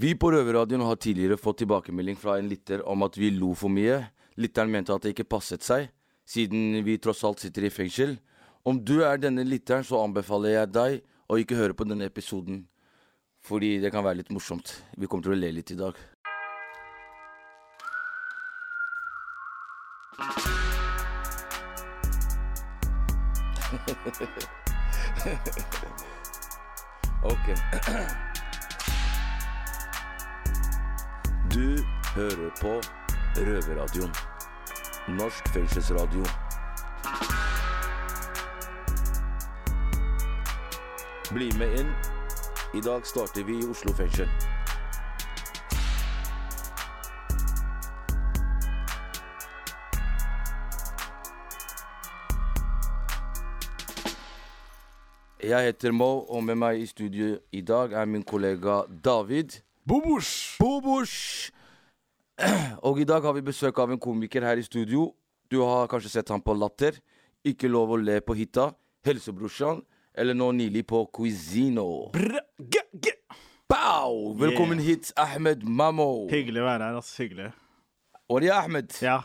Vi på Røverradioen har tidligere fått tilbakemelding fra en lytter om at vi lo for mye. Lytteren mente at det ikke passet seg, siden vi tross alt sitter i fengsel. Om du er denne lytteren, så anbefaler jeg deg å ikke høre på denne episoden. Fordi det kan være litt morsomt. Vi kommer til å le litt i dag. ok. Du hører på Røverradioen. Norsk fengselsradio. Bli med inn. I dag starter vi i Oslo fengsel. Jeg heter Mo, og med meg i studio i dag er min kollega David. Bobosh! Bobosh! Og i dag har vi besøk av en komiker her i studio. Du har kanskje sett ham på Latter. Ikke lov å le på hytta. Helsebrorsan. Eller nå nylig på Cuisino. Brr, g, g. Pow! Velkommen hit, Ahmed Mammo. Hyggelig å være her, altså. Hyggelig. Og det er Ahmed. Ja.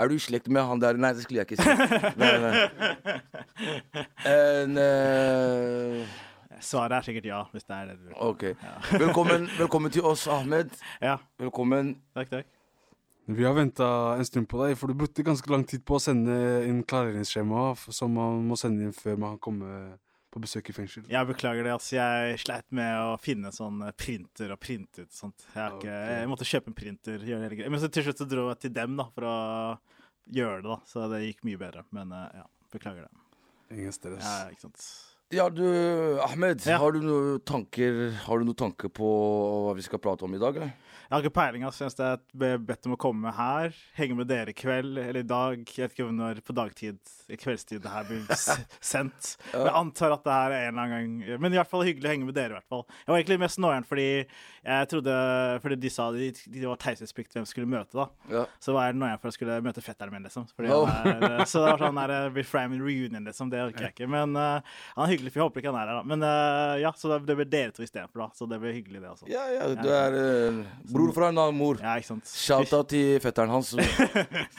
Er du i slekt med han der? Nei, det skulle jeg ikke si. Nei, nei. En, eh, Svaret er sikkert ja, hvis det er det du vil. ok. Velkommen, velkommen til oss, Ahmed. Ja, Velkommen. takk, takk. Vi har venta en stund på deg, for du brukte ganske lang tid på å sende inn klareringsskjema som man må sende inn før man kommer på besøk i fengsel. Jeg beklager det, altså. Jeg sleit med å finne sånn printer og printe ut sånt. Jeg, har ikke, jeg måtte kjøpe en printer. Gjøre det hele greia. Men så til slutt så dro jeg til dem da, for å gjøre det, da. Så det gikk mye bedre. Men eh, ja, beklager det. Ingen stress. Ja, ikke sant. Ja, du, Ahmed. Ja. Har du noen tanker Har du noen tanker på hva vi skal prate om i dag, eller? Jeg har ikke peiling. altså. Jeg synes ble bedt om å komme her, henge med dere i kveld eller i dag. Jeg vet ikke når på dagtid, i kveldstid, det her blir sendt. Men Jeg antar at det her er en eller annen gang Men i hvert fall hyggelig å henge med dere. i hvert fall. Jeg var egentlig mest nåjern fordi jeg trodde Fordi de sa de, de var taushetsplikt hvem skulle møte, da. Ja. Så var jeg nåjern for å skulle møte fetteren min, liksom. Oh. er, så det var sånn der, eh, reunion, liksom. Det orker jeg ikke. Men uh, han er hyggelig, for jeg håper ikke han er her, da. Men uh, ja, så det, blir dere to istedenfor, da. Så det blir hyggelig, det også. Ja, ja, du er uh, bror fra en annen mor. Ja, ikke sant. Shout-out til fetteren hans.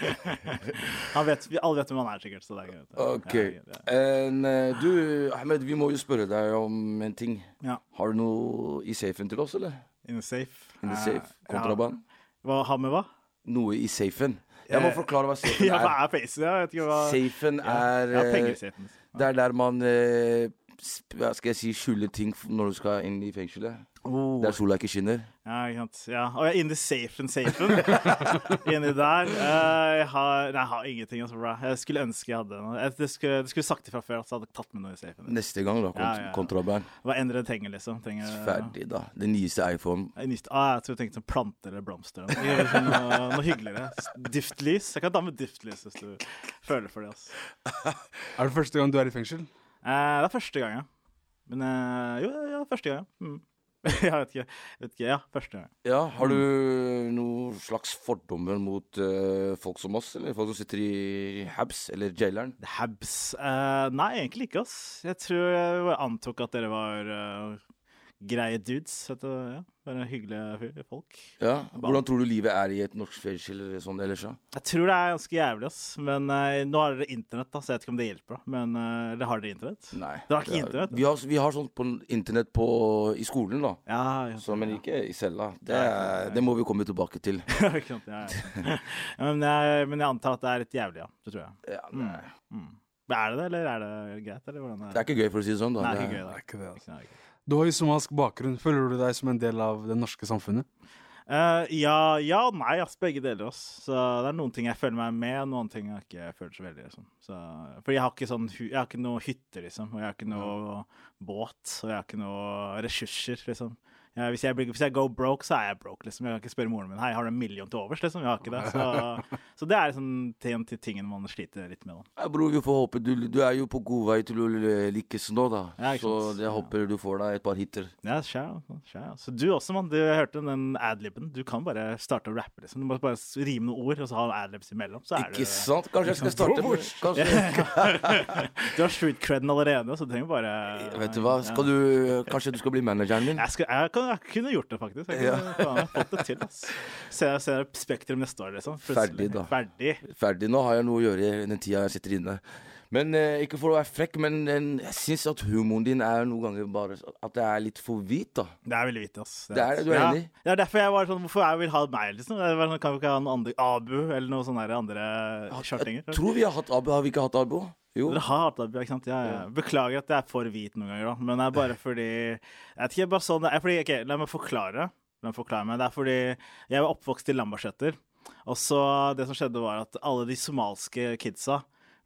Han vet, vi alle vet hvem han er, sikkert. Så det er greit. Ok. Ja, ja. En, eh, du, Ahmed, vi må jo spørre deg om en ting. ja. Har du noe i safen til oss, eller? In the safe. In the safe? Kontraband? Ja. Hva har med hva? Noe i safen? Jeg må forklare hva safen Ja, hva er. er face? Jeg vet ikke hva Safen er Ja, eh, penger i safen. Det er der man eh, Hva skal jeg si skjule ting når du skal inn i fengselet. Oh. Der sola ikke skinner. Ja, ikke sant. Ja. Og jeg er inni safen, safen. inni der. Eh, jeg, har, nei, jeg har ingenting. Altså, bra. Jeg skulle ønske jeg hadde noe. Jeg, det, skulle, det skulle sagt ifra før, at jeg hadde tatt med noe i safen. Neste gang, da. Kont Ja, ja. Kontraband. Hva enn dere trenger, liksom. Trenger, Ferdig, da. Den nyeste iPhone. Nyst, ah, jeg tror jeg tenkte sånn planter eller blomster. Sånn, noe, noe hyggeligere. Duftlys. Jeg kan ta med duftlys hvis du føler for det. Altså. Er det første gang du er i fengsel? Eh, det er første gang, ja. Men eh, jo, ja, første gang. ja. Mm. jeg vet ikke. Vet ikke. Ja, første gang. Ja, Har du noen slags fordommer mot uh, folk som oss, eller folk som sitter i habs eller jaileren? Habs. Eh, nei, egentlig ikke, ass. Jeg tror jeg antok at dere var eh, greie dudes. At, det- ja, bare hyggelige folk. Ja, Hvordan tror du livet er i et norsk fengsel eller sånn ellers? Ja? Jeg tror det er ganske jævlig, ass. Men eh, nå har dere internett, da, så jeg vet ikke om det hjelper. da. Men uh, eller har dere internett? Nei. Det har ikke det er- internett? Vi har, vi har sånt på internett på, i skolen, da. Ja, ja. Så, men ikke i cella. Det, er, det må vi komme tilbake til. Ikke sant, ja, ja. ja, men, jeg, men jeg antar at det er litt jævlig, ja. Det tror jeg. Ja, nei. Mm. Men Er det det, eller er det greit? Eller hvordan Det er ikke gøy, for å si det sånn. da. Nei, Det er ikke er- gøy, da. Det er ikke det, altså. Nei, ikke. Du har jo somalisk bakgrunn. Føler du deg som en del av det norske samfunnet? Uh, ja, ja og nei, ass. Begge deler. Ass. Så det er noen ting jeg føler meg med, noen ting jeg ikke føler så veldig. Liksom. Så, for jeg har ikke sånn Jeg ikke noe hytte, liksom. Og jeg har ikke noe båt. Og jeg har ikke noe ressurser, liksom. Ja, hvis, jeg blir, hvis jeg go broke, så er jeg broke, liksom. Jeg kan ikke spørre moren min Hei, har du en million til overs, liksom. Jeg har ikke det. Så, så det er liksom en til tingen man sliter litt med, da. Ja, bror, vi får håpe du, du er jo på god vei til å lykkes nå, da. Ja, så sant. jeg Ja. håper du får deg et par hiter. Ja, skjær, skjær. Så du også, mann. Jeg hørte den adliben. Du kan bare starte å rappe, liksom. Du må bare rime noen ord, og så ha adlibs imellom. Så er Ikke du sant? Kanskje jeg skal starte med kanskje, Du har street creden allerede, så du trenger bare Vet du hva, skal du Kanskje du skal bli manageren min? jeg, skal, jeg kan kan, jeg kunne gjort det, faktisk. Jeg kunne ja. fått det til. ass. Se, se Spektrum neste år, liksom. Ferdig, da. Ferdig. Ferdig. Nå har jeg noe å gjøre i den tida jeg sitter inne. Men eh, ikke for å være frekk, men eh, jeg syns at humoren din er noen ganger bare At det er litt for hvit, da. Det er veldig hvit, ass. Det er det, du er ja. enig? Det er derfor jeg var sånn Hvorfor jeg vil ha meg, liksom? Var sånn, kan vi ikke ha en andre Abu eller noen sånne andre kjartinger? Jeg tror vi har hatt Abu. Har vi ikke hatt Abu? Jo. Dere har Bjørk, sant? Ja, ja. Beklager at jeg er for hvit noen ganger, da. Men det er bare fordi Jeg vet ikke, bare sånn det er fordi, okay, La meg forklare. La meg forklare meg. Det er fordi jeg var oppvokst i Lambertseter. Og så det som skjedde, var at alle de somalske kidsa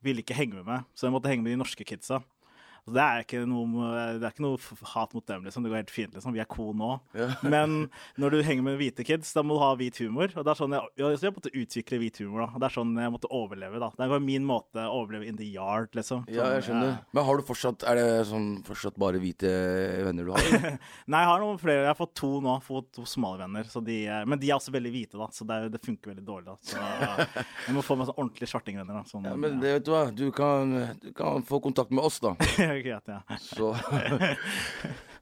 ville ikke henge med meg, så jeg måtte henge med de norske kidsa. Det er ikke noe, det er ikke noe hat mot dem, liksom. Det går helt fint, liksom. Vi er cool nå. Ja. Men når du henger med hvite kids, da må du ha hvit humor. Og det er sånn jeg, jeg, jeg måtte utvikle hvit humor, da. Det er sånn jeg måtte overleve, da. Det var min måte å overleve in the yard, liksom. Ja, jeg skjønner. skjønner. Men har du fortsatt Er det sånn fortsatt bare hvite venner du har? Nei, jeg har noen flere. Jeg har fått to nå. Fått to somalivenner. Så de, eh, men de er også veldig hvite, da. Så det, det funker veldig dårlig, da. Så jeg må få meg sånn ordentlige svartingvenner, da. Sånn, Ja, men det, vet du hva, du kan, du kan få kontakt med oss, da. Greit, ja. Så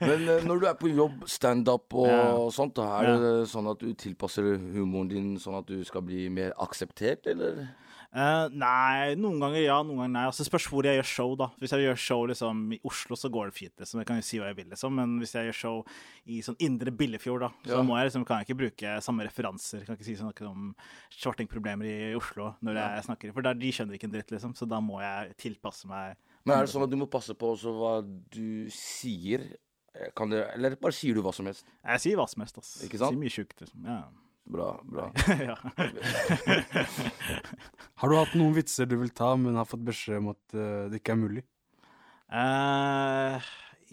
Men eh, når du er på jobb, standup og Ja. sånt, da, er det sånn at du tilpasser humoren din sånn at du skal bli mer akseptert, eller? Uh, nei, noen ganger ja, noen ganger nei. Altså, spørs hvor jeg gjør show, da. Hvis jeg gjør show liksom, i Oslo, så går det fint. Liksom. Jeg kan jo si hva jeg vil, liksom. Men hvis jeg gjør show i sånn indre Billefjord, da, så Ja. må jeg, liksom, kan jeg ikke bruke samme referanser. Jeg kan ikke si sånn noe om svartingproblemer i Oslo når jeg snakker. For der, de skjønner ikke en dritt, liksom. Så da må jeg tilpasse meg. Men er det sånn at du må passe på også hva du sier? Eh, Kan det, eller bare sier du hva som helst? Jeg sier hva som helst, ass. Ikke sant? Sier mye sjukt, liksom. Ja. Bra, bra. Har du hatt noen vitser du vil ta, men har fått beskjed om at uh, det ikke er mulig? Uh,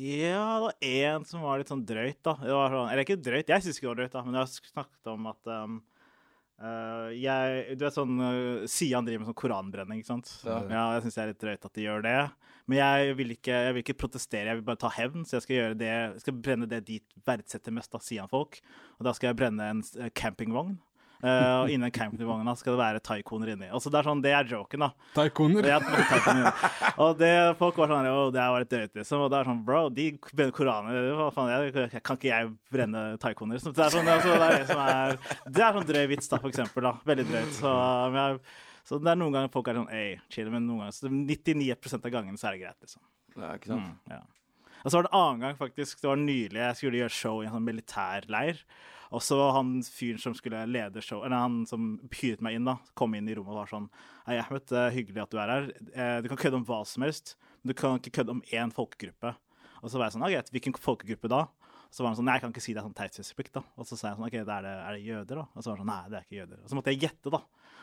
ja, det var én som var litt sånn drøyt, da. Det var sånn, eller ikke drøyt, jeg syns ikke det var drøyt, da, men jeg har snakket om at um, eh, jeg, Du vet sånn uh, Sian driver med sånn koranbrenning, ikke sant? Ja. jeg syns det er litt drøyt at de gjør det. Men jeg vil, ikke, jeg vil ikke protestere, jeg vil bare ta hevn. Så jeg skal gjøre det, jeg skal brenne det de verdsetter mest av Sian-folk. Og da skal jeg brenne en eh, campingvogn. Eh, og innen campingvogna skal det være taikoner inni. så det er sånn, det er joken, da. Taikoner? Det er, taikoner. Og det, folk var sånn Å, det er litt drøyt, liksom. Og det er sånn Bro, de brenner koraner. Hva faen, jeg, kan ikke jeg brenne taikoner? Så det er sånn, altså, det er det som er Det er sånn drøy vits, da, for eksempel. da. Veldig drøyt. Så, men jeg, så det er noen ganger folk er sånn Ei, chill, men noen ganger Så 99% av gangen så er det greit, liksom. Ja, ikke sant? Mm, ja. Og så var det en annen gang, faktisk. Det var nylig. Jeg skulle gjøre show i en sånn militærleir. Og så var han fyren som skulle lede show, eller han som hyret meg inn, da, kom inn i rommet og var sånn Hei, Ahmed, det er hyggelig at du er her. Eh, Du kan kødde om hva som helst, men du kan ikke kødde om én folkegruppe. Og så var jeg sånn, greit, hvilken folkegruppe da? Så var han sånn, nei, jeg kan ikke si det er sånn taushetsplikt, da. Og så sa jeg sånn, ok, det er det, er det jøder, da? Og så var han sånn, nei, det er ikke jøder. Og så måtte jeg gjette, da.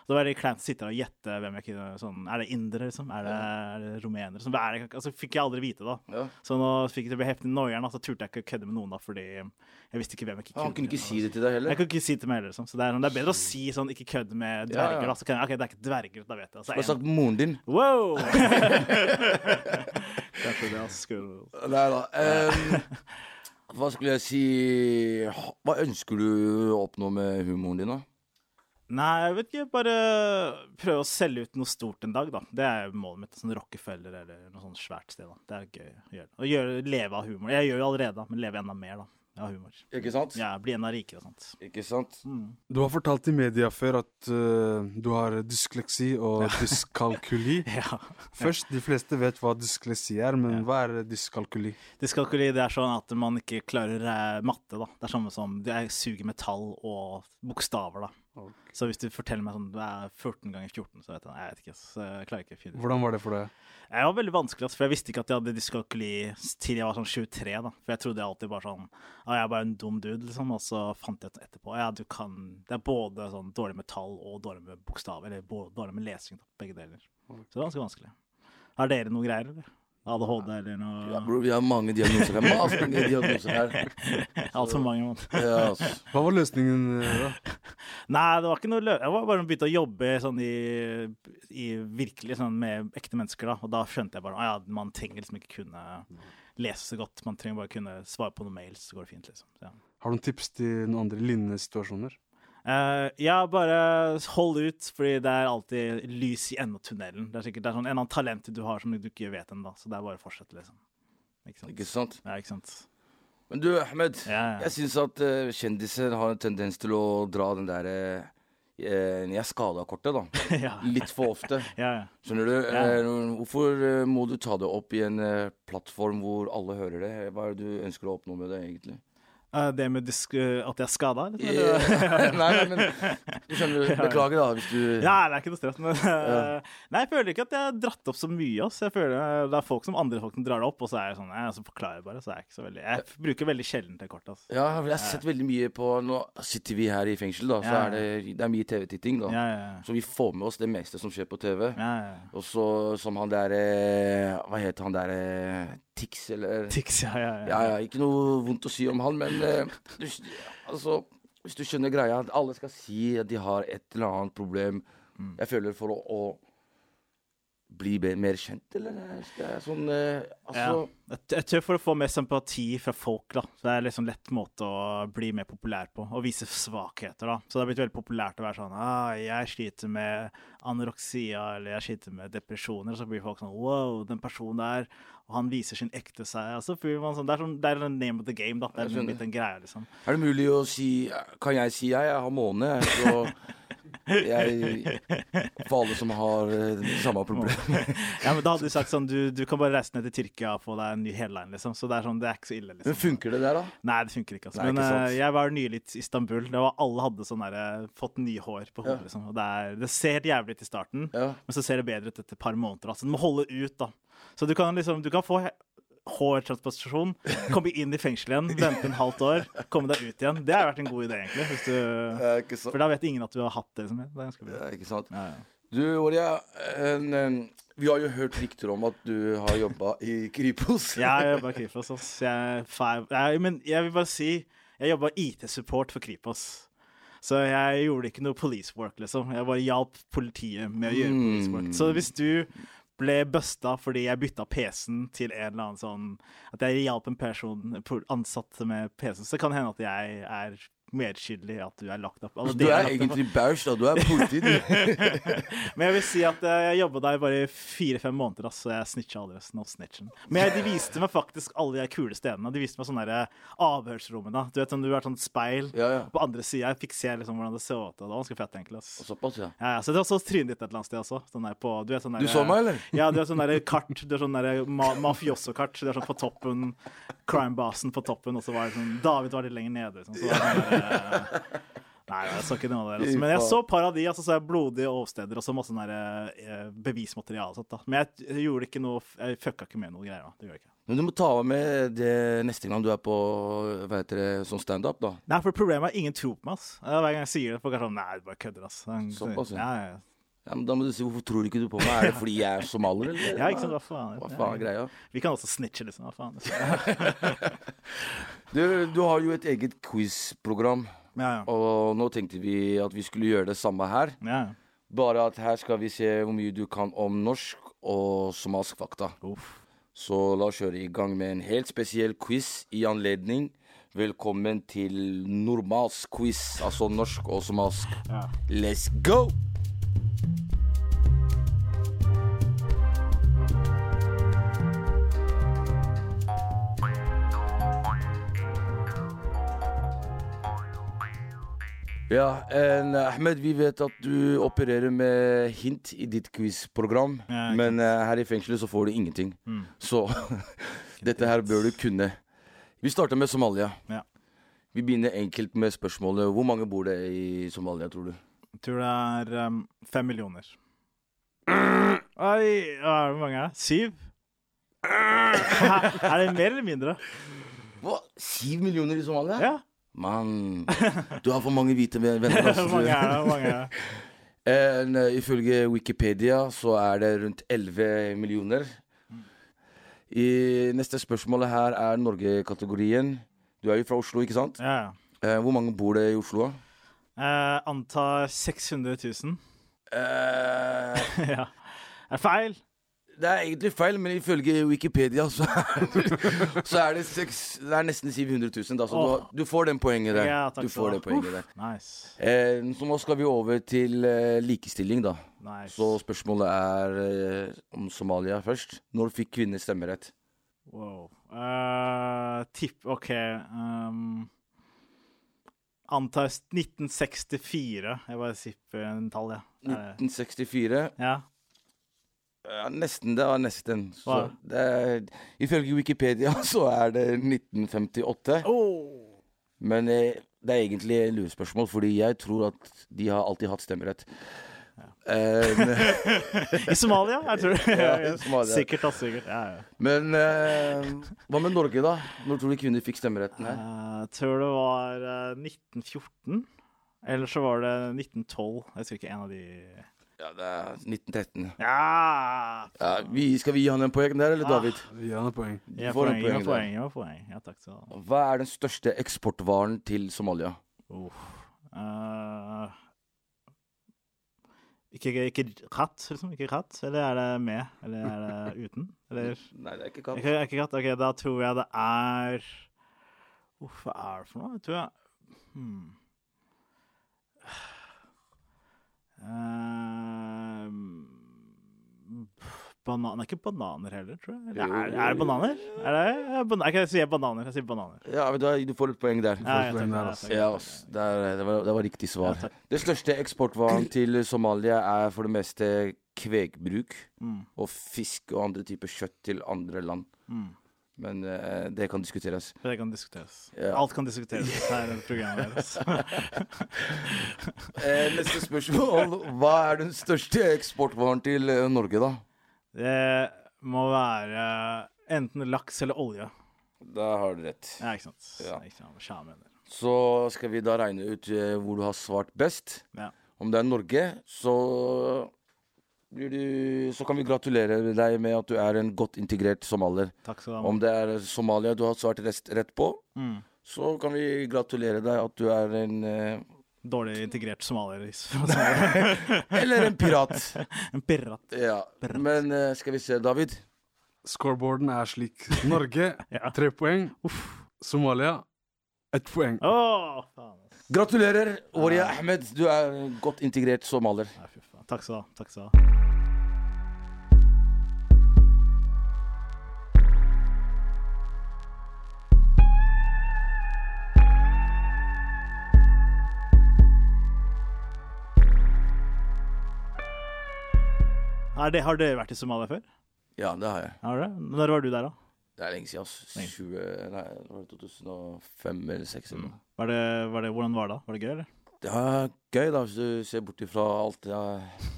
Så det var litt kleint å sitte og gjette hvem jeg kunne sånn, Er det indere, liksom? Er det, er det rumenere? Liksom? Altså, fikk jeg aldri vite, da. Ja. Så nå fikk jeg heftig noieren, og så turte jeg ikke å kødde med noen, da, fordi jeg visste ikke hvem jeg ikke Han kunne ikke si det til deg heller? Jeg kunne ikke si det til meg heller, liksom. Så det er, sånn, det er bedre å si sånn, ikke kødd med dverger, ja. da. Så kan jeg, ok, det er ikke dverger, da vet jeg. Altså, sagt moren din. wow! Kanskje det, altså. Skulle... Nei da. ehm, hva skulle jeg si Hva ønsker du å oppnå med humoren din, da? Nei, jeg vet ikke. Bare prøve å selge ut noe stort en dag, da. Det er målet mitt. Sånn Rockefeller eller noe sånt svært sted. da. Det er gøy å gjøre. Å gjøre, leve av humor. Jeg gjør jo allerede, da, men leve enda mer da, av humor. Ikke sant? Ja, Bli enda rikere og sånt. Ikke sant? Du har fortalt i media før at uh, du har dysleksi og dyskalkuli. Ja. Først, de fleste vet hva dysleksi er, men hva er dyskalkuli? Dyskalkuli det er sånn at man ikke klarer eh, matte. da. Det er samme som det er suger metall og bokstaver. da. Så hvis du forteller meg sånn du er 14 ganger 14, så vet jeg, jeg vet ikke. Så jeg klarer ikke å finne ut. Hvordan var det for deg? Det var veldig vanskelig, for jeg visste ikke at jeg hadde dyskalkuli til jeg var sånn 23. da. For jeg trodde jeg alltid bare sånn Ja, jeg er bare en dum dude, liksom. Og så fant jeg ut etterpå Ja, du kan Det er både sånn dårlig med tall og dårlig med bokstav, eller dårlig med lesing, da. Begge deler. Så det var ganske vanskelig. Har dere noe greier, eller? ADHD eller noe Ja, bro, vi har mange diagnoser her. Mange diagnoser her. Altfor mange. Man. Ja, altså. Hva var løsningen eh, da? Nei, det var ikke noe lø Jeg var bare begynte å jobbe sånn i, i virkelig sånn med ekte mennesker, da. Og da skjønte jeg bare at ja, man trenger liksom ikke kunne lese så godt. Man trenger bare kunne svare på noen mails, så går det fint, liksom. Så, ja. Har du noen tips til noen andre lignende situasjoner? Eh, ja, bare hold ut, fordi det er alltid lys i enden av tunnelen. Det er sikkert det er sånn en eller annen talent du har som du ikke vet ennå, så det er bare å fortsette, liksom. Ikke sant? Ikke sant? Ja, ikke sant. Men du, Ahmed. Ja, ja. Jeg syns at uh, kjendiser har en tendens til å dra den derre uh, Jeg er skada-kortet, da. ja. Litt for ofte. Skjønner du? Eh, hvorfor eh, må du ta det opp i en eh, plattform hvor alle hører det? Hva er det du ønsker å oppnå med det, egentlig? Eh, Det med disk at jeg er skada? Eller? Nei, nei, men du skjønner, beklager da hvis du Ja, det er ikke noe stress. Men, ja. Nei, jeg føler ikke at jeg har dratt opp så mye. ass. Jeg føler eh, Det er folk som andre folk som drar det opp, og så er jeg sånn, jeg, så forklarer jeg bare. Så er jeg ikke så veldig Jeg bruker veldig sjelden det kortet. ass. Ja, jeg har sett veldig mye på Nå sitter vi her i fengsel, da, så Ja. er det, det er mye TV-titting, da. Ja, ja, Så vi får med oss det meste som skjer på TV. ja. ja, ja. Og så som han der eh, Hva heter han der eh, Tix, eller Tix, ja, ja. Ja, ja, ikke noe vondt å si om han, men eh, du, altså Hvis du skjønner greia, at alle skal si at de har et eller annet problem. Mm. Jeg føler for å, å bli mer kjent, eller? Skal jeg sånn eh, Altså Jeg, jeg tror for å få mer sympati fra folk, da. Så det er liksom lett måte å bli mer populær på. Og vise svakheter, da. Så det har blitt veldig populært å være sånn ah, 'Jeg sliter med anoreksia', eller 'jeg sliter med depresjoner'. Og så blir folk sånn 'Wow, den personen der', og han viser sin ekte seg. Og så blir man sånn, Det er sånn, det er en name of the game, da. Det er en blitt en greie, liksom. Er det mulig å si Kan jeg si jeg? Jeg har måne, så jeg For alle som har eh, det samme problem. Ja, men Da hadde du sagt sånn Du, du kan bare reise ned til Tyrkia og få deg en ny headline, liksom. Så det er sånn, det er ikke så ille, liksom. Men funker det der, da? Nei, det funker ikke. Altså. Nei, Men ikke eh, jeg var nylig i Istanbul. Det var, alle hadde sånn der, fått nye hår på hodet. Ja. Liksom. Og det, er, det ser helt jævlig ut i starten, Ja. men så ser det bedre ut etter et par måneder. Altså. Du må holde ut, da. Så du kan liksom Du kan få hårtransplantasjon, komme inn i fengsel igjen, vente en halvt år, komme deg ut igjen. Det har vært en god idé, egentlig. Du, så... for da vet ingen at du har hatt det. Liksom. Det er ganske bra. Ikke sant? Ja, ja. Du, en, vi har jo hørt rykter om at du har jobba i Kripos. Jeg har jobba i Kripos. ass. Jeg, jeg, men jeg vil bare si jeg jobba IT-support for Kripos. Så jeg gjorde ikke noe police work, liksom. Jeg bare hjalp politiet med å gjøre police work. Så hvis du ble busta fordi jeg bytta PC-en til en eller annen sånn At jeg hjalp en person ansatt med PC-en, så kan det hende at jeg er medskyldig i at du er lagt opp. Altså, Du er egentlig bæsj, da. Du er politi. Men jeg vil si at eh, jeg jobba der bare i fire-fem måneder, så jeg snitcha aldri. No snitchen. Men de viste meg faktisk alle de kule stedene. De viste meg sånne der avhørsrommene. Du vet, sånn, du har sånn speil Ja, ja. på andre sida. Jeg fikk se liksom hvordan det så ut. Det var ganske fett, egentlig. ass. Såpass, ja. Ja, ja, så det var så trynet ditt et eller annet sted også. Sånn der på, du, vet, sånn der, Du så meg, eller? Ja, du har sånn der kart. Du har sånn der ma mafioso-kart. Du har sånn på toppen, crime-basen på toppen, og så var det sånn David var litt lenger nede. Liksom. Så var det eh, Nei, jeg så ikke noe av det. Altså. Men jeg så paradis par av de, altså, så er blodige åsteder og så masse sånn der, eh, bevismateriale. sånt, Da. Men jeg, jeg gjorde ikke noe Jeg fucka ikke med noe greier. da. Det gjør jeg ikke. Men du må ta med det neste gang du er på hva heter det, sånn standup, da. Nei, for problemet er ingen tror på meg. ass. Hver gang jeg sier det, folk er sånn Nei, du bare kødder, ass. Såpass, ja. ja, ja. Ja, men da må du si hvorfor tror du ikke du på meg? Er det fordi jeg er somalier, eller? ja, ikke sant. Hva faen? Hva faen er greia? Vi kan også snitche, liksom. Hva faen? Du, du har jo et eget quiz-program, Ja, ja. og nå tenkte vi at vi skulle gjøre det samme her. ja. Bare at her skal vi se hvor mye du kan om norsk og somalisk fakta. Uff. Så la oss kjøre i gang med en helt spesiell quiz i anledning. Velkommen til normalsk quiz, altså norsk og somalisk. Ja. Let's go! Ja, en, Ahmed, vi vet at du opererer med hint i ditt quizprogram. Ja, men uh, her i fengselet så får du ingenting. Mm. Så dette her bør du kunne. Vi starter med Somalia. Ja. Vi begynner enkelt med spørsmålet Hvor mange bor det i Somalia, tror du? Jeg tror det er um, fem millioner. Oi, hvor mange er det? Syv? er det mer eller mindre? Hva? Syv millioner i Somalia? Ja. Mann, du har for mange hvite venner. Hvor altså. mange er det? Mange er det? En, eh, ifølge Wikipedia så er det rundt 11 millioner. I neste spørsmålet her er Norge-kategorien. Du er jo fra Oslo, ikke sant? Ja. Eh, hvor mange bor det i Oslo? da? Eh, antar 600 000. Eh, ja. Er det feil? det er egentlig feil, men ifølge Wikipedia så er, så er det, 6, det er nesten 700 000. Da, så du, du får den poenget der. Ja, takk du får det poenget der. Nice. Eh, så nå skal vi over til eh, likestilling, da. nice. Så spørsmålet er eh, om Somalia først. Når fikk kvinner stemmerett? Wow. Uh, tipp OK. Um, antar 1964. Jeg bare sipper en tall, jeg. Ja. 1964. ja. Ja, nesten. Det var nesten. Så det er, ifølge Wikipedia så er det 1958. Oh. Men eh, det er egentlig lurespørsmål, fordi jeg tror at de har alltid hatt stemmerett. Eh, I Somalia, jeg tror det. Ja, Somalia. Sikkert, da. Sikkert. Ja, ja. men eh, hva med Norge, da? Når tror du kvinner fikk stemmeretten her? Eh, Jeg tror det var eh, 1914. Eller så var det 1912. Jeg husker ikke en av de Ja, det er 1913. Ja! Ja, vi, skal vi gi han en poeng der, eller Ah. David? Vi han en poeng. Du Gi får en poeng, poeng poeng, gi poeng. Ja, takk skal du ha. Hva er den største eksportvaren til Somalia? Uh, Eh, ikke, ikke katt, liksom? Ikke katt? Eller er det med? Eller er det uten? Eller Nei, det er ikke katt. ikke, ikke katt? OK, da tror jeg det er Uff, hva er det for noe? Jeg tror jeg hmm. Eh, banan, er ikke bananer heller, tror jeg. Eller, Jo, er, jo, er det bananer? Er det, ja, ban jeg kan si bananer. Jeg sier bananer. Ja, men du, du får et poeng der. Ja, poeng der, altså. Ja, Det, er- var, det var riktig svar. Ja. Det største eksportvaren til Somalia er for det meste kvegbruk Mm, og fisk og andre typer kjøtt til andre land. mm. Men uh, det kan diskuteres. Det kan diskuteres. Ja. Alt kan diskuteres her i programmet deres. Eh, neste spørsmål. Hva er den største eksportvaren til eh, Norge, da? Det må være enten laks eller olje. Da har du rett. Ja, ikke sant? Ja. Ikke sant? Hva mener. Så skal vi da regne ut eh, hvor du har svart best. Ja. Om det er Norge, så du Så kan vi gratulere deg med at du er en godt integrert somalier. Takk skal du ha. Om det er Somalia du har svart rett på, Mm. så kan vi gratulere deg at du er en eh, Dårlig integrert somalier. Eller en pirat. en pirat. Ja. Men uh, skal vi se, David. Scoreboarden er slik. Norge Ja. tre poeng. Somalia ett poeng. Å, faen. Gratulerer, Waria Ahmed. Du er godt integrert somalier. Ja, fy faen. Takk skal du ha. Det- Har dere vært i Somalia før? Ja, det har jeg. Har dere? Når var du der, da? Det er lenge siden. Altså. 20, nei, det var 2005 eller 2006 eller noe. Var det, var det, hvordan var det da? Var det gøy, eller? Det er gøy, da, hvis du ser bort ifra alt ja,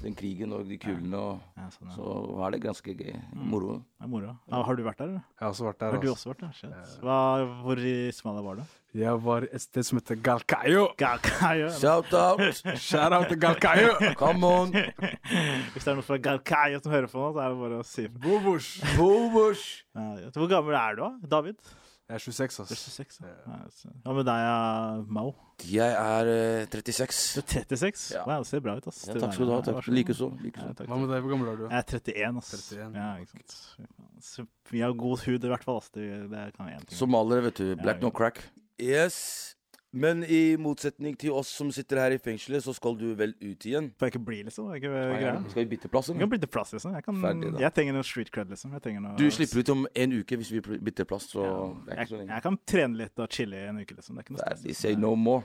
den krigen og de kulene. Og, Ja, sånn, ja. så er det ganske gøy. Moro. Det er moro. Ja, har du vært der, eller? Jeg har også vært der. Har du Altså. også vært der? Shit. Hva, hvor i Somalia var du? Jeg var et sted som heter Galkayo. Galkayo. Shout out! Shout out til Galkayo! Come on! Hvis det er noen fra Galkayo som hører på nå, så er det bare å si. Bobush. Bobush! Ja, Hvor gammel er du, da? David? Jeg er 26, ass. er ass. 26. Ja. Ja, så- Hva med deg, er Mao? Jeg er eh, 36. Du er 36? Ja. Wow, det ser bra ut, ass. Ja, takk skal du ha. ja, takk. så Like Likeså. Ja, Hva med deg? Hvor gammel er du? Jeg er 31, ass. 31, Ja, ikke sant. Så vi har god hud, i hvert fall. ass. Det, det kan vi gjøre. ting. Somaliere, vet du. Black Ja, no crack. Yes. Men i motsetning til oss som sitter her i fengselet, så skal du vel ut igjen. Får jeg ikke bli, liksom? Det ikke greia. Skal vi bytte plass? Vi kan bytte plass, liksom. Jeg, kan, Ferdig, jeg trenger noe street cred, liksom. Jeg noe Du slipper ut om en uke hvis vi bytter plass, så Ja. det er ikke så jeg, lenge. jeg kan trene litt og chille i en uke, liksom. Det er ikke noe stress. Liksom. Say no more.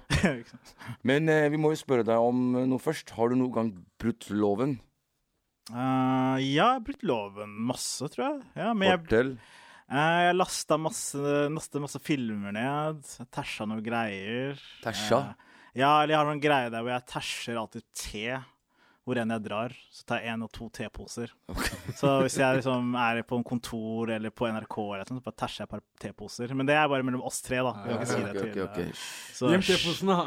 Men eh, vi må jo spørre deg om eh, noe først. Har du noen gang brutt loven? Uh, ja, jeg har brutt loven masse, tror jeg. Ja, men Fortell. eh, jeg lasta masse, lastet masse filmer ned. Tæsja noen greier. Tæsja? Eh, ja, eller jeg har noen greier der hvor jeg tæsjer alltid te. Hvor enn jeg drar, så tar jeg én og to teposer. Så hvis jeg liksom er på en kontor eller på NRK, eller sånt, så bare tæsjer jeg et par teposer. Men det er bare mellom oss tre, da. Vi kan ikke si det til okay, ok. Gjem teposen, da.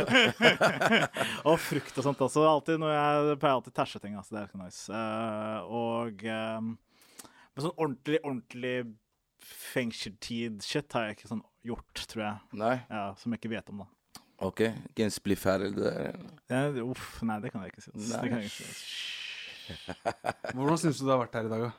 og frukt og sånt også. Alltid når jeg pleier alltid å tæsje ting. Altså. Det er ganske nice. Uh, og um, men sånn ordentlig, ordentlig fengseltid-shit har jeg ikke sånn gjort, tror jeg. Nei? Ja, Som jeg ikke vet om, da. OK. Ikke en spliff her der. Ja, uff, nei, det kan jeg ikke si. Nei. Det kan jeg ikke si. Hvordan syns du det har vært her i dag, da?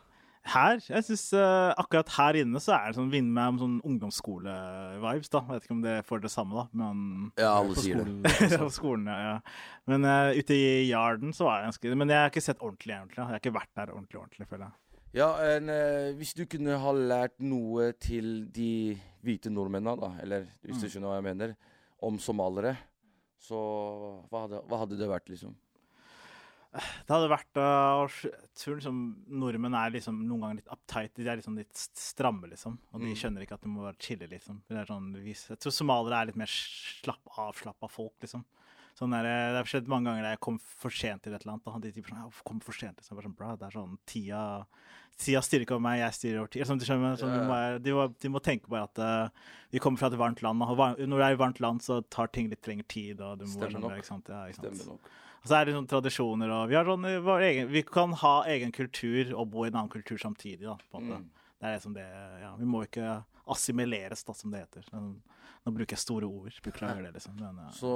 Her, jeg synes uh, akkurat her inne så er det sånn vinner meg om sånn ungdomsskole-vibes, da. Jeg Vet ikke om det får det samme, da, men Ja, alle På sier det. skolen. På skolen, ja. ja. Men uh, ute i yarden så var jeg ganske Men jeg har ikke sett ordentlig, ordentlig. Jeg har ikke vært der ordentlig, ordentlig, føler jeg. Ja, en, eh, hvis du kunne ha lært noe til de hvite nordmennene, da, eller hvis du Mm. skjønner hva jeg mener, om somaliere, så hva hadde, hva hadde det vært, liksom? Det hadde vært uh, Jeg tror liksom nordmenn er liksom noen ganger litt uptight. De er liksom litt stramme, liksom. Og de Mm. skjønner ikke at de må være chille, liksom. Det er sånn, jeg tror somaliere er litt mer slapp, avslappa folk, liksom. Sånn der, det har skjedd mange ganger da jeg kom for sent til et eller annet. Da hadde de typer sånn, «Ja, kom for sent? Liksom. Jeg var sånn, bra, det er sånn, tida, tida styrer ikke over meg, jeg styrer over tida. Sånn, du skjønner, sånn, de, må, de, må, de må tenke bare at uh, vi kommer fra et varmt land. Og var, når du er i varmt land, så tar ting litt lengre tid. Og du må Stemmer sånn, nok. ikke sant? Ja, ikke sant? Stemmer nok. Og så er det sånn tradisjoner, og vi, har sånn, eh, vår egen, vi kan ha egen kultur og bo i en annen kultur samtidig. Da, på en måte. Mm. Det er liksom det, ja, vi må ikke assimileres, da, som det heter. Sånn, Nå bruker jeg store ord, beklager det, liksom. Men, ja. Så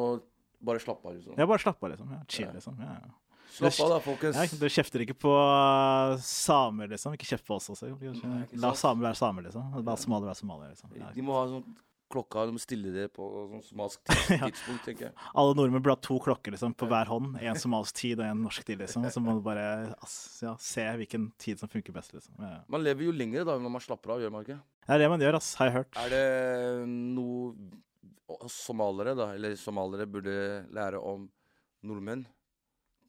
bare slapp av, liksom. Ja, bare slapp av, liksom. Ja, chill, liksom. Ja, ja. Slapp av, da, folkens. Ja, du kjefter ikke på uh, samer, liksom. Ikke kjeft på oss også. Nei, La samer være samer, liksom. La somalier være somalier. liksom. Ja. De må ha sånn klokka, de må stille det på sånn somalsk tidspunkt, tenker jeg. Alle nordmenn burde ha to klokker liksom, på hver hånd. En somalisk tid og en norsk tid, liksom. Så må du bare ja, se hvilken tid som funker best, liksom. Ja. ja. Man lever jo lenger da når man slapper av, gjør man ikke? Det er det man gjør, ass, har jeg hørt. Er det noe somalere, da, eller somalere, burde lære om nordmenn?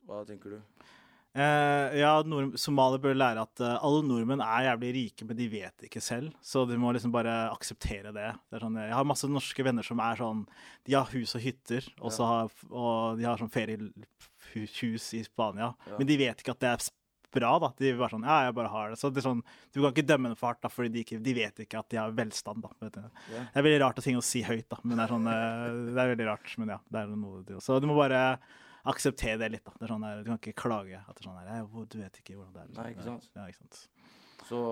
Hva tenker du? Eh, ja, nord somalier bør lære at eh, alle nordmenn er jævlig rike, men de vet det ikke selv. Så de må liksom bare akseptere det. det sånn, jeg har masse norske venner som er sånn De har hus og hytter, og, har, og de har sånn feriehus i Spania. Ja. Men de vet ikke at det er bra, da. De var bare sånn Ja, jeg bare har det. Så det er sånn, du kan ikke dømme dem for hardt, da, fordi de, ikke, de vet ikke at de har velstand, da. Vet du. Yeah. Det er veldig rart å ting å si høyt, da. Men det er sånn eh, Det er veldig rart. Men ja, det er noe Så du må bare akseptere det litt, da. Det er sånn der, du kan ikke klage. At det er sånn der, «Ja, Du vet ikke hvordan det er. Nei, ikke sant. Ja, ikke sant. Så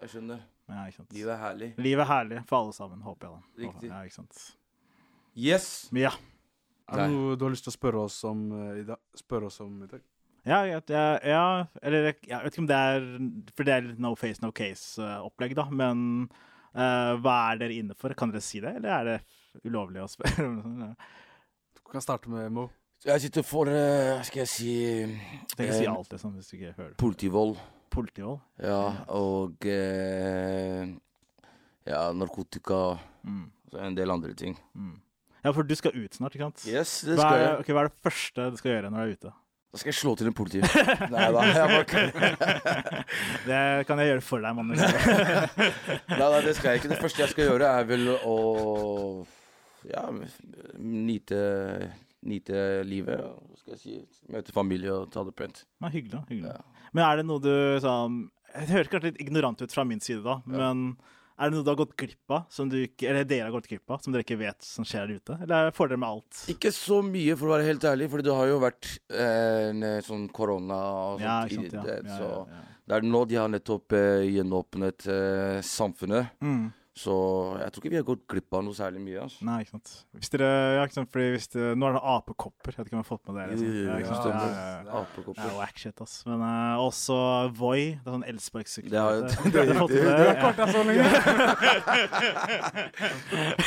jeg skjønner. Ja, ikke sant. Livet er herlig. Livet er herlig for alle sammen, håper jeg. da. Riktig. Ja, ikke sant. Yes! Ja. Er det noe du har lyst til å spørre oss om eh, i dag? Spørre oss om i dag? Ja, ja, ja, ja eller jeg jeg vet ikke om det er For det er litt no face, no case-opplegg, da. Men uh, hva er dere inne for? Kan dere si det, eller er det ulovlig å spørre? Du kan starte med Mo. Jeg sitter for uh, Hva skal jeg si Tenk å si alt det sånn hvis du ikke hører. Politivold. Politivold? Ja, og uh, Ja, narkotika Mm. og en del andre ting. Mm. Ja, for du skal ut snart, ikke sant? Yes, det Hva skal er, jeg. Okay, hva er det første du skal gjøre når du er ute? Da skal jeg slå til en politi. Nei da. Det kan jeg gjøre for deg, mann. Nei da, det skal jeg ikke. Det første jeg skal gjøre, er vel å Ja, nyte, nyte livet. og skal jeg si? Møte familie og ta det pent. Ja, hyggelig. hyggelig. Ja. Men er det noe du sånn Det høres kanskje litt ignorant ut fra min side, da, men er det noe du har gått glipp av, som du ikke, eller dere har gått glipp av, som dere ikke vet som skjer der ute? Eller får dere med alt? Ikke så mye, for å være helt ærlig, for det har jo vært eh, eh, sånn korona og sånt. Ja, sant. i Ja, så det er nå de har nettopp eh, gjenåpnet eh, samfunnet. Mm. Så jeg tror ikke vi har gått glipp av noe særlig mye. Altså. Nei, ikke sant. Hvis dere, ja, ikke sant, fordi hvis det, Nå er det apekopper. Jeg vet ikke om jeg har fått med dere. Liksom. Ja, ikke ja, sant? Ja, ja, ja. Det Apekopper. Ja, whack shit, ass. Men uh, også Voi. Det er sånn elsparkesykkel. Det har- jeg det- fått det- det har Ja. så lenge!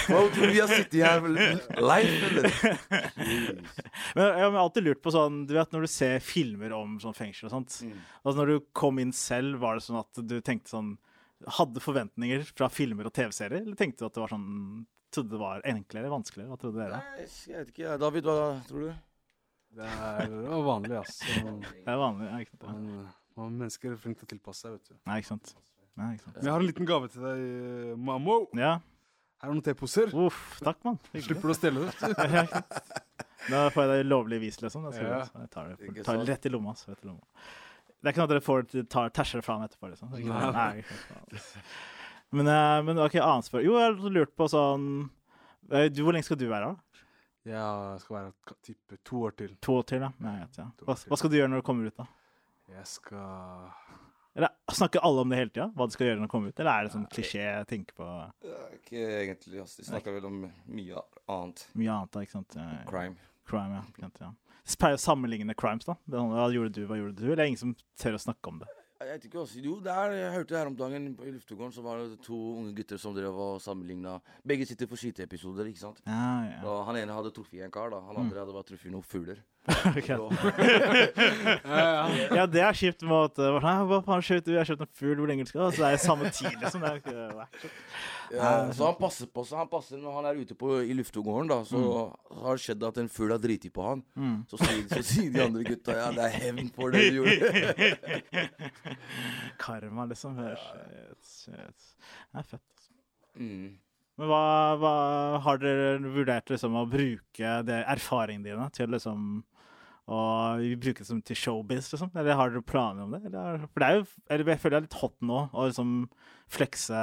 Hva tror du vi har sittet her live, eller? Men jeg har alltid lurt på sånn Du vet når du ser filmer om sånn fengsel og sånt Mm. Altså Når du kom inn selv, var det sånn at du tenkte sånn Hadde forventninger fra filmer og TV-serier, eller tenkte du at det var sånn Trodde det var enklere, vanskeligere? Hva trodde dere? Nei, jeg vet ikke. David, hva tror du? Det er vanlig, ass. Det er vanlig. Ja, ikke sant? Man, man mennesker er flinke til å tilpasse seg, vet du. Nei, ikke sant. Nei, ikke sant. Jeg har en liten gave til deg, Mammo. Ja. Her er noen teposer. Uff, takk, mann. Slipper du å stjele det. Da får jeg det lovlig vis, liksom. Da skal Ja. jeg, jeg tar det tar det rett i lomma. Så rett i lomma. Det er ikke noe at dere får tar tæsjer fra meg etterpå, liksom. Ikke noe- Nei. Men, eh, men OK, annet spørsmål. Jo, jeg har lurt på sånn eh, du, Hvor lenge skal du være? da? Jeg skal være type to år til. To år til, ja. Nei, vet, ja. Hva, hva skal du gjøre når du kommer ut, da? Jeg skal Eller Snakker alle om det hele tida? Hva du skal gjøre når du kommer ut? Eller er det sånn klisjé jeg tenker på ikke egentlig. Altså. De snakker vel om mye annet. mye annet, da? Ikke sant? Crime. Crime, ja. ikke sant, ja. Pleier å sammenligne crimes, da. Det sånn, Hva gjorde du, hva gjorde du? Eller er det ingen som tør å snakke om det? Jeg vet ikke, også. Jo, det er, jeg hørte her om dagen i luftegården så var det to unge gutter som drev og sammenligna Begge sitter for skyteepisoder, ikke sant. Ja, ja. Og han ene hadde truffet en kar, da. Han andre hadde bare truffet noen fugler. Ok. Så, ja, det er kjipt med at uh, Hva faen skjøt du? Jeg skjøt en fugl, hvor lenge skal du? Så det er samme tid, liksom. Det er ikke. Ja, så han passer på seg. Han passer når han er ute på, i luftegården, da. Så har det skjedd at en fugl har driti på han. Mm. Så, sier, så sier de andre gutta ja, det er hevn for det du gjorde. Karma, liksom. Shit, shit. Det er fett. altså. Mm. Men hva, hva har dere vurdert liksom å bruke det, erfaringene dine til liksom å bruke det som til showbiz, liksom? Eller har dere planer om det? Eller, for det er jo eller jeg føler det er litt hot nå å liksom flekse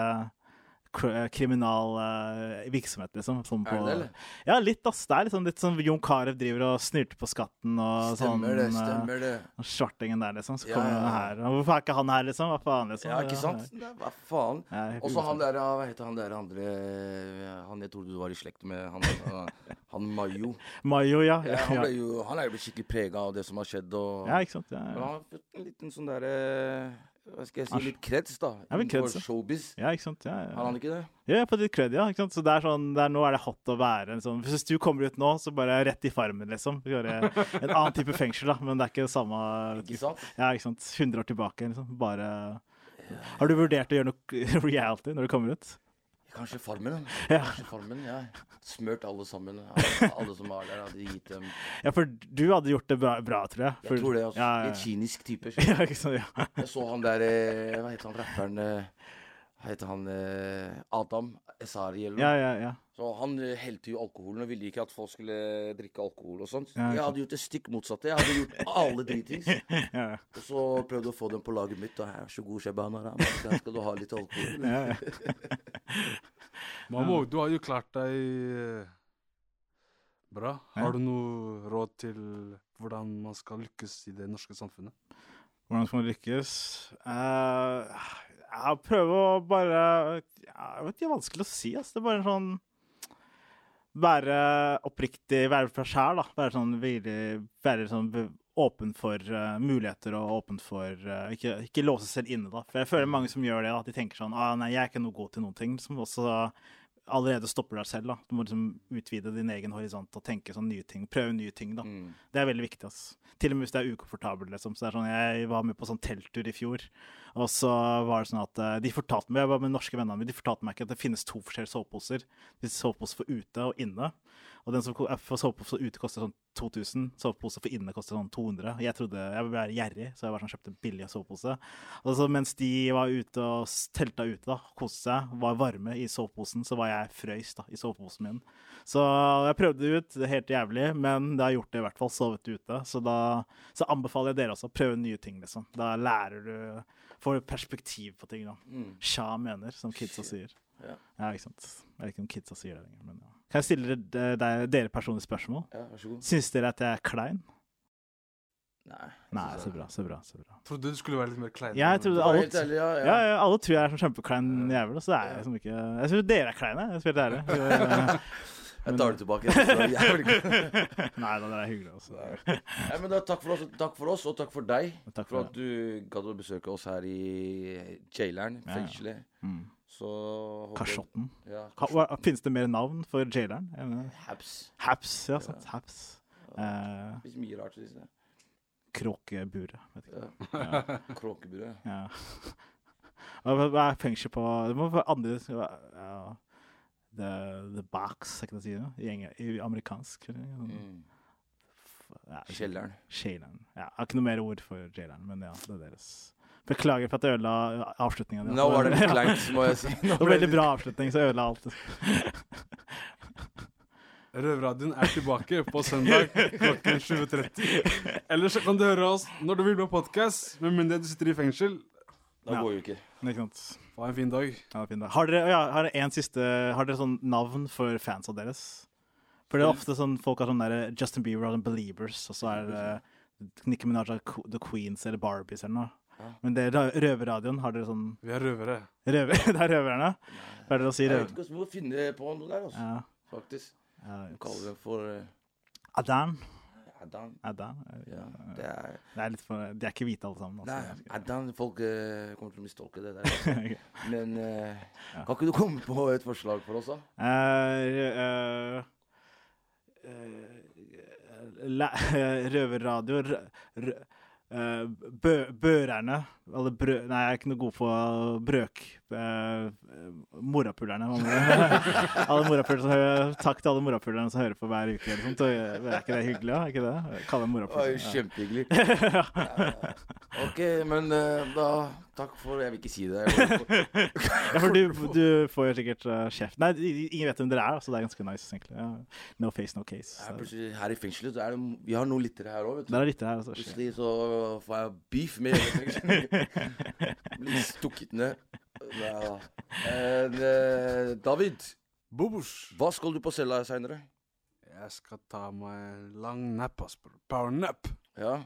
kriminal uh, virksomhet, liksom. Sånn på, Er det det, eller? Ja, litt, ass. Det er liksom litt sånn Jon Carew driver og snylter på skatten og Stemmer sånn. det, stemmer det. og Svartingen der, liksom. Så Ja, kommer ja, han ja. her. Hvorfor er ikke han her, liksom? Hva faen, liksom? Ja, ikke sant? Hva faen? Og så han der, hva heter han der andre Han jeg trodde du var i slekt med, han, han, Mayo. Mayo, ja. Han, ble jo, han er jo blitt skikkelig prega av det som har skjedd. Og, ja ikke sant? Ja, ja. han har fått en liten sånn derre Hva skal jeg si. Litt kreds, da. Ja, men kreds, showbiz. ja ikke sant? Ja, ja. Har han ikke det? Ja, jeg har fått litt kred, ja. Ikke sant? Så det er sånn, det er, nå er det hot å være en sånn Hvis du kommer ut nå, så bare rett i farmen, liksom. Gjøre En annen type fengsel, da, men det er ikke det samme Ikke sant? Ja, ikke sant. 100 år tilbake, liksom. Bare Har du vurdert å gjøre noe reality når du kommer ut? Kanskje Farmen. Ja. Kanskje farmen, ja. Smørt alle sammen. Alle, alle som var der, hadde gitt dem Ja, for du hadde gjort det bra, bra tror jeg. For, Jeg tror det. altså. Ja, ja, kynisk type. ja. ja, ikke sant, ja. Jeg så han der eh, Hva heter han rapperen eh, Hva heter han eh, Adam Esari eller noe. ja, ja, ja. Så han helte jo alkoholen og ville ikke at folk skulle drikke alkohol og sånt. Ja, jeg hadde gjort det stikk motsatte. Jeg hadde gjort alle dritings. ja, Og så prøvde å få dem på laget mitt. Og her, så god Shabana, da. Her skal du ha litt alkohol. ja, ja. Mamo, du har jo klart deg eh, bra. Har du noe råd til hvordan man skal lykkes i det norske samfunnet? Hvordan skal man lykkes? Eh, jeg prøver å bare ja, Jeg vet ikke, det er vanskelig å si. Altså. Det er bare sånn Være oppriktig, være fra sjæl, da. Være sånn virkelig Være sånn åpen for uh, muligheter og åpen for uh, ikke, ikke låse selv inne, da. For jeg føler mange som gjør det, at de tenker sånn ah, Nei, jeg er ikke noe god til noen ting. Som også allerede stopper deg selv. da. Du må liksom utvide din egen horisont og tenke sånn nye ting. Prøve nye ting, da. Mm. Det er veldig viktig. ass. Til og med hvis det er ukomfortabelt. liksom. Så det er sånn, Jeg var med på sånn telttur i fjor, og så var det sånn at eh, de fortalte meg, Jeg var med norske vennene mine, de fortalte meg ikke at det finnes to forskjellige soveposer. Det finnes sovepose for ute og inne. Og den som eh, for sovepose ute koster sånn 2000, sovepose for inne koster sånn 200. Jeg trodde, jeg være gjerrig, så jeg var sånn, kjøpte en billig sovepose. Og så mens de var ute og telta ute, da, koste seg, var varme i soveposen, så var jeg frøys da, i soveposen min. Så jeg prøvde det ut, er helt jævlig, men det har gjort det i hvert fall, sovet ute. Så da så anbefaler jeg dere også å prøve nye ting, liksom. Da lærer du, får du perspektiv på ting, da. Mm. Sja mener, som kidsa sier. Ja. Ja, ikke sant. Jeg vet ikke om kidsa sier det lenger, men ja. Kan jeg stille dere, dere, dere personlige spørsmål? ja, vær så god. Syns dere at jeg er klein? Nei. Nei, så bra, så bra. så bra. Trodde du skulle være litt mer klein. Ja, Jeg trodde alle, ærlig, ja, ja. ja, alle tror jeg er sånn kjempeklein jævel, så det er jeg liksom ikke Jeg syns dere er kleine, jeg skal være helt ærlig. Jeg tar det tilbake. Jævlig. Nei da, det er hyggelig, Også. Nei, men da, takk, for oss, takk for oss, og takk for deg. Takk For for at du gadd å besøke oss her i jaileren, Ja, ja. fengselet. Mm. Så Kasjotten. Ja, Ha- Finnes det mer navn for jaileren? Haps. Haps, ja. sant. Haps. Eh, Det er mye rart. Synes jeg. Kråkeburet. Ja. Ja. Kråkeburet. Ja. Hva, er fengsel på Det må være andre ja. The, the box, jeg kan si det? I, enge- i amerikansk. Mm. Ja, Kjelleren. Kjelleren. Ja, jeg har ikke noe mer ord for jaileren, men ja, det er deres. Beklager for at jeg ødela avslutninga. Nå var det litt kleint, må jeg si. Nå Det var ble veldig bra avslutning, så jeg ødela alt. Røverradioen er tilbake på søndag klokken 20.30. Eller så kan du høre oss når du vil på podkast, med mindre du sitter i fengsel. Da Ja. går jo ikke. Ikke sant? Ha en fin dag. Ja, fin dag. Har dere, ja, har dere en siste Har dere sånn navn for fansa deres? For det er ofte sånn folk har sånn der Justin Bieber og Beliebers, Believers, og så er det Nicki Minaj The Queens eller Barbies eller noe. Ja. Men det er Røverradioen, har dere sånn Vi er røvere. Røver, Det er røverne? Hva er det å si Jeg vet ikke hvordan vi må finne på noe der, altså. Ja. Faktisk. ja. kaller det for uh... Adan. Adan. Adan. Ja, det er Det er litt for, de er ikke hvite alle sammen. Nei, Adan, folk uh, kommer til å mistolke det der. altså. Men uh, Ja. kan ikke du komme på et forslag for oss, da? Uh, eh, eh, la- Røverradio rø, eh, bø, Børerne. Nei, jeg er ikke noe god på brøk... Eh, morapulerne. alle morapulerne Takk til alle morapulerne som hører på hver uke. Eh, Er ikke det hyggelig? da? Er ikke det? Kalle dem morapulere. Kjempehyggelig. ja. Ok, men eh, da Takk for Jeg vil ikke si det. Ja, for du, du får jo sikkert uh, kjeft. Nei, ingen vet hvem dere er, så det er ganske nice, egentlig. Ja. No face, no case. Her, her i fengselet så er det Vi har noen lyttere her òg, vet du. Det er litt her. Altså. Plutselig så får jeg beef med fengselet. Blir stukket ned. Ja. Eh, eh, David, Bobos. hva skal du på cella seinere? Jeg skal ta meg en lang nap, ass. Power nap. Ja.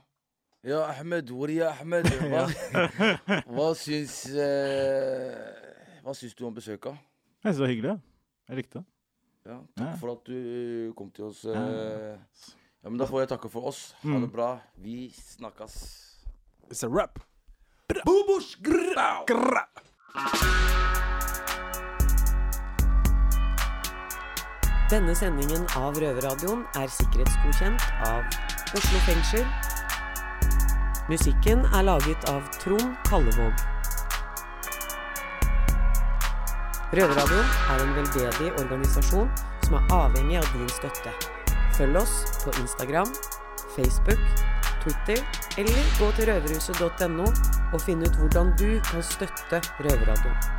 Ja, Ahmed. Hvor er Ahmed? Hva, hva syns eh, Hva syns du om besøket? Jeg synes det var hyggelig. ja. Jeg likte det. Ja, takk Ja. for at du kom til oss. Ja. eh. Ja, men Da får jeg takke for oss. Ha Mm. det bra. Vi snakkes. It's a rap. Bobosh! Grau! Grra. Denne sendingen av Røverradioen er sikkerhetsgodkjent av Oslo fengsel. Musikken er laget av Trond Kallevåg. Røverradioen er en veldedig organisasjon som er avhengig av din støtte. Følg oss på Instagram, Facebook, Twitter eller gå til røverhuset.no og finne ut hvordan du kan støtte Røverradioen.